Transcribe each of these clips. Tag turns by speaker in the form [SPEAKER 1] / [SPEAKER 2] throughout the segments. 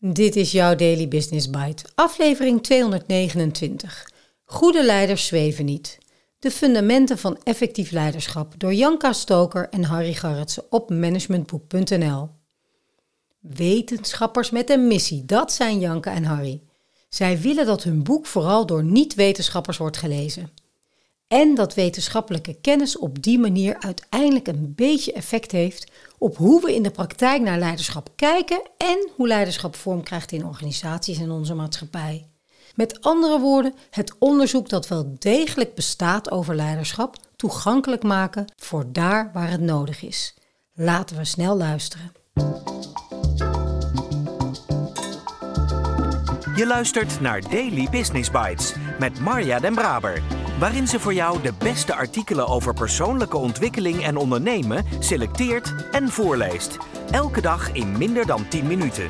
[SPEAKER 1] Dit is jouw Daily Business Bite, aflevering 229. Goede leiders zweven niet. De fundamenten van effectief leiderschap door Janka Stoker en Harry Garretsen op managementboek.nl. Wetenschappers met een missie, dat zijn Janka en Harry. Zij willen dat hun boek vooral door niet-wetenschappers wordt gelezen. En dat wetenschappelijke kennis op die manier uiteindelijk een beetje effect heeft op hoe we in de praktijk naar leiderschap kijken en hoe leiderschap vorm krijgt in organisaties en onze maatschappij. Met andere woorden, het onderzoek dat wel degelijk bestaat over leiderschap toegankelijk maken voor daar waar het nodig is. Laten we snel luisteren.
[SPEAKER 2] Je luistert naar Daily Business Bites met Marja Den Braber waarin ze voor jou de beste artikelen over persoonlijke ontwikkeling en ondernemen selecteert en voorleest. Elke dag in minder dan 10 minuten.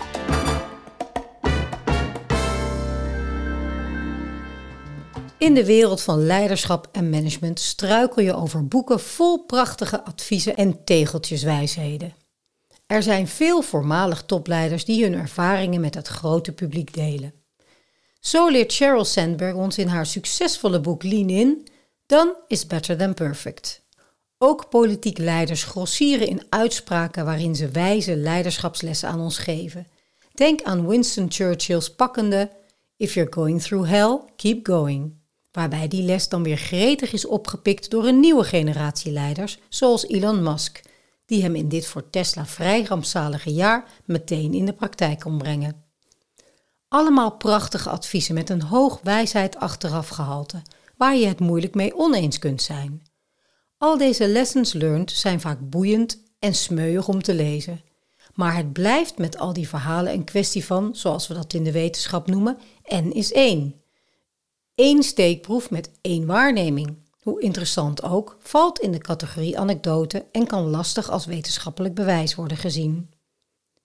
[SPEAKER 1] In de wereld van leiderschap en management struikel je over boeken vol prachtige adviezen en tegeltjeswijsheden. Er zijn veel voormalig topleiders die hun ervaringen met het grote publiek delen. Zo leert Sheryl Sandberg ons in haar succesvolle boek Lean In: Done is better than perfect. Ook politiek leiders grossieren in uitspraken waarin ze wijze leiderschapslessen aan ons geven. Denk aan Winston Churchill's pakkende If you're going through hell, keep going. Waarbij die les dan weer gretig is opgepikt door een nieuwe generatie leiders, zoals Elon Musk, die hem in dit voor Tesla vrij rampzalige jaar meteen in de praktijk kon brengen. Allemaal prachtige adviezen met een hoog wijsheid achteraf gehalte, waar je het moeilijk mee oneens kunt zijn. Al deze lessons learned zijn vaak boeiend en smeuig om te lezen. Maar het blijft met al die verhalen een kwestie van, zoals we dat in de wetenschap noemen, N is één. Eén steekproef met één waarneming. Hoe interessant ook, valt in de categorie anekdote en kan lastig als wetenschappelijk bewijs worden gezien.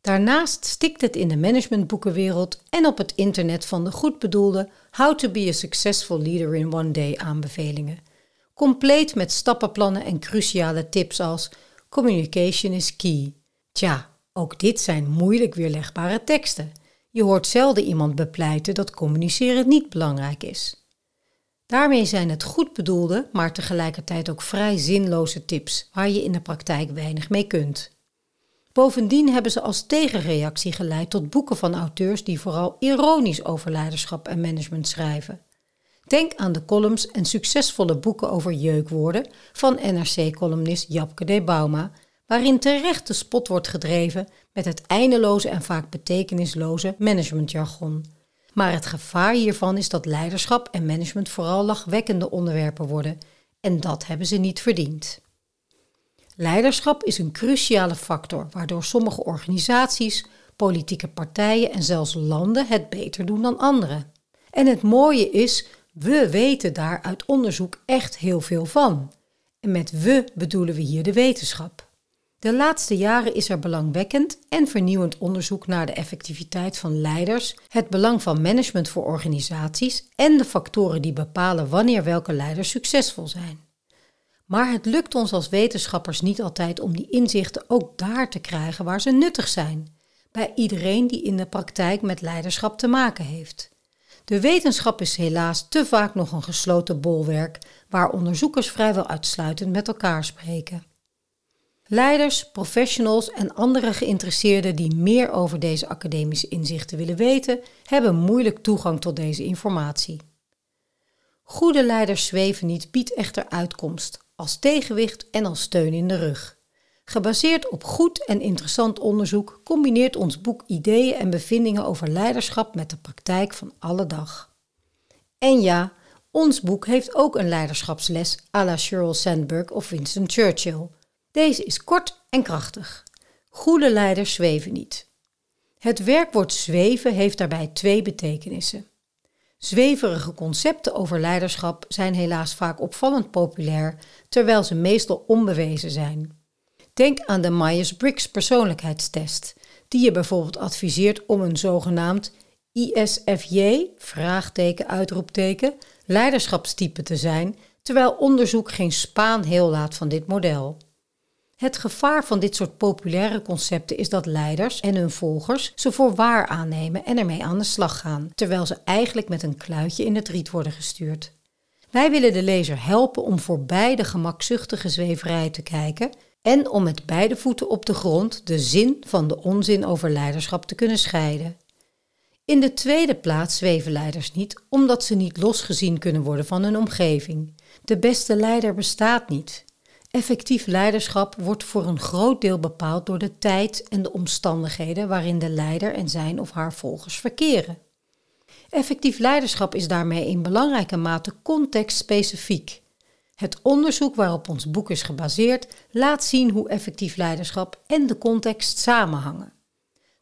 [SPEAKER 1] Daarnaast stikt het in de managementboekenwereld en op het internet van de goed bedoelde How to be a successful leader in one day aanbevelingen. Compleet met stappenplannen en cruciale tips als communication is key. Tja, ook dit zijn moeilijk weerlegbare teksten. Je hoort zelden iemand bepleiten dat communiceren niet belangrijk is. Daarmee zijn het goed bedoelde, maar tegelijkertijd ook vrij zinloze tips waar je in de praktijk weinig mee kunt. Bovendien hebben ze als tegenreactie geleid tot boeken van auteurs die vooral ironisch over leiderschap en management schrijven. Denk aan de columns en succesvolle boeken over jeukwoorden van NRC-columnist Japke de Bauma, waarin terecht de spot wordt gedreven met het eindeloze en vaak betekenisloze managementjargon. Maar het gevaar hiervan is dat leiderschap en management vooral lachwekkende onderwerpen worden, en dat hebben ze niet verdiend. Leiderschap is een cruciale factor waardoor sommige organisaties, politieke partijen en zelfs landen het beter doen dan anderen. En het mooie is, we weten daar uit onderzoek echt heel veel van. En met we bedoelen we hier de wetenschap. De laatste jaren is er belangwekkend en vernieuwend onderzoek naar de effectiviteit van leiders, het belang van management voor organisaties en de factoren die bepalen wanneer welke leiders succesvol zijn. Maar het lukt ons als wetenschappers niet altijd om die inzichten ook daar te krijgen waar ze nuttig zijn, bij iedereen die in de praktijk met leiderschap te maken heeft. De wetenschap is helaas te vaak nog een gesloten bolwerk waar onderzoekers vrijwel uitsluitend met elkaar spreken. Leiders, professionals en andere geïnteresseerden die meer over deze academische inzichten willen weten, hebben moeilijk toegang tot deze informatie. Goede leiders zweven niet biedt echter uitkomst, als tegenwicht en als steun in de rug. Gebaseerd op goed en interessant onderzoek combineert ons boek ideeën en bevindingen over leiderschap met de praktijk van alle dag. En ja, ons boek heeft ook een leiderschapsles à la Sheryl Sandberg of Winston Churchill. Deze is kort en krachtig. Goede leiders zweven niet. Het werkwoord zweven heeft daarbij twee betekenissen. Zweverige concepten over leiderschap zijn helaas vaak opvallend populair, terwijl ze meestal onbewezen zijn. Denk aan de Myers-Briggs persoonlijkheidstest, die je bijvoorbeeld adviseert om een zogenaamd ISFJ, vraagteken, uitroepteken, leiderschapstype te zijn, terwijl onderzoek geen spaan heel laat van dit model. Het gevaar van dit soort populaire concepten is dat leiders en hun volgers ze voor waar aannemen en ermee aan de slag gaan, terwijl ze eigenlijk met een kluitje in het riet worden gestuurd. Wij willen de lezer helpen om voorbij de gemakzuchtige zweverij te kijken en om met beide voeten op de grond de zin van de onzin over leiderschap te kunnen scheiden. In de tweede plaats zweven leiders niet, omdat ze niet losgezien kunnen worden van hun omgeving. De beste leider bestaat niet. Effectief leiderschap wordt voor een groot deel bepaald door de tijd en de omstandigheden waarin de leider en zijn of haar volgers verkeren. Effectief leiderschap is daarmee in belangrijke mate contextspecifiek. Het onderzoek waarop ons boek is gebaseerd laat zien hoe effectief leiderschap en de context samenhangen.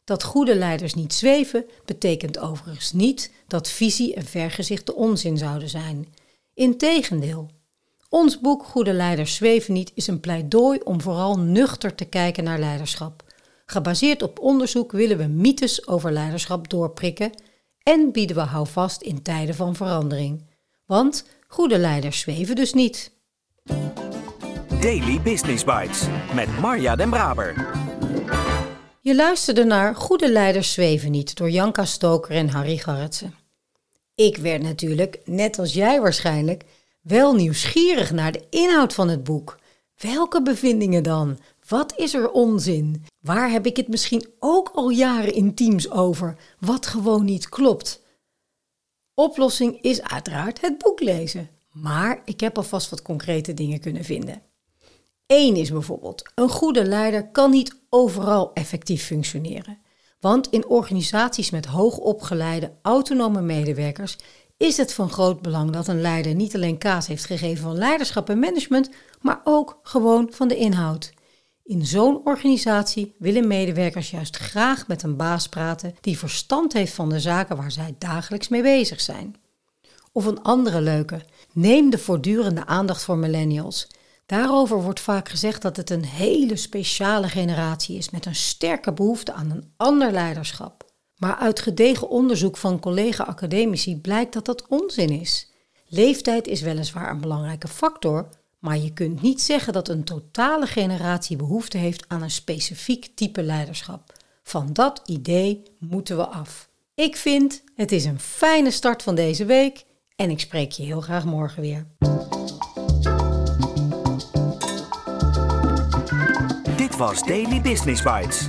[SPEAKER 1] Dat goede leiders niet zweven, betekent overigens niet dat visie en vergezicht onzin zouden zijn. Integendeel. Ons boek Goede Leiders Zweven niet is een pleidooi om vooral nuchter te kijken naar leiderschap. Gebaseerd op onderzoek willen we mythes over leiderschap doorprikken en bieden we houvast in tijden van verandering. Want goede leiders zweven dus niet.
[SPEAKER 2] Daily Business Bites met Marja Den Braber.
[SPEAKER 1] Je luisterde naar Goede Leiders Zweven Niet door Janka Stoker en Harry Garretsen. Ik werd natuurlijk, net als jij waarschijnlijk, wel nieuwsgierig naar de inhoud van het boek. Welke bevindingen dan? Wat is er onzin? Waar heb ik het misschien ook al jaren in teams over, wat gewoon niet klopt? Oplossing is uiteraard het boek lezen, maar ik heb alvast wat concrete dingen kunnen vinden. Eén is bijvoorbeeld, een goede leider kan niet overal effectief functioneren. Want in organisaties met hoogopgeleide, autonome medewerkers is het van groot belang dat een leider niet alleen kaas heeft gegeven van leiderschap en management, maar ook gewoon van de inhoud. In zo'n organisatie willen medewerkers juist graag met een baas praten die verstand heeft van de zaken waar zij dagelijks mee bezig zijn. Of een andere leuke, neem de voortdurende aandacht voor millennials. Daarover wordt vaak gezegd dat het een hele speciale generatie is met een sterke behoefte aan een ander leiderschap. Maar uit gedegen onderzoek van collega-academici blijkt dat dat onzin is. Leeftijd is weliswaar een belangrijke factor, maar je kunt niet zeggen dat een totale generatie behoefte heeft aan een specifiek type leiderschap. Van dat idee moeten we af. Ik vind het is een fijne start van deze week en ik spreek je heel graag morgen weer.
[SPEAKER 2] Dit was Daily Business Bites.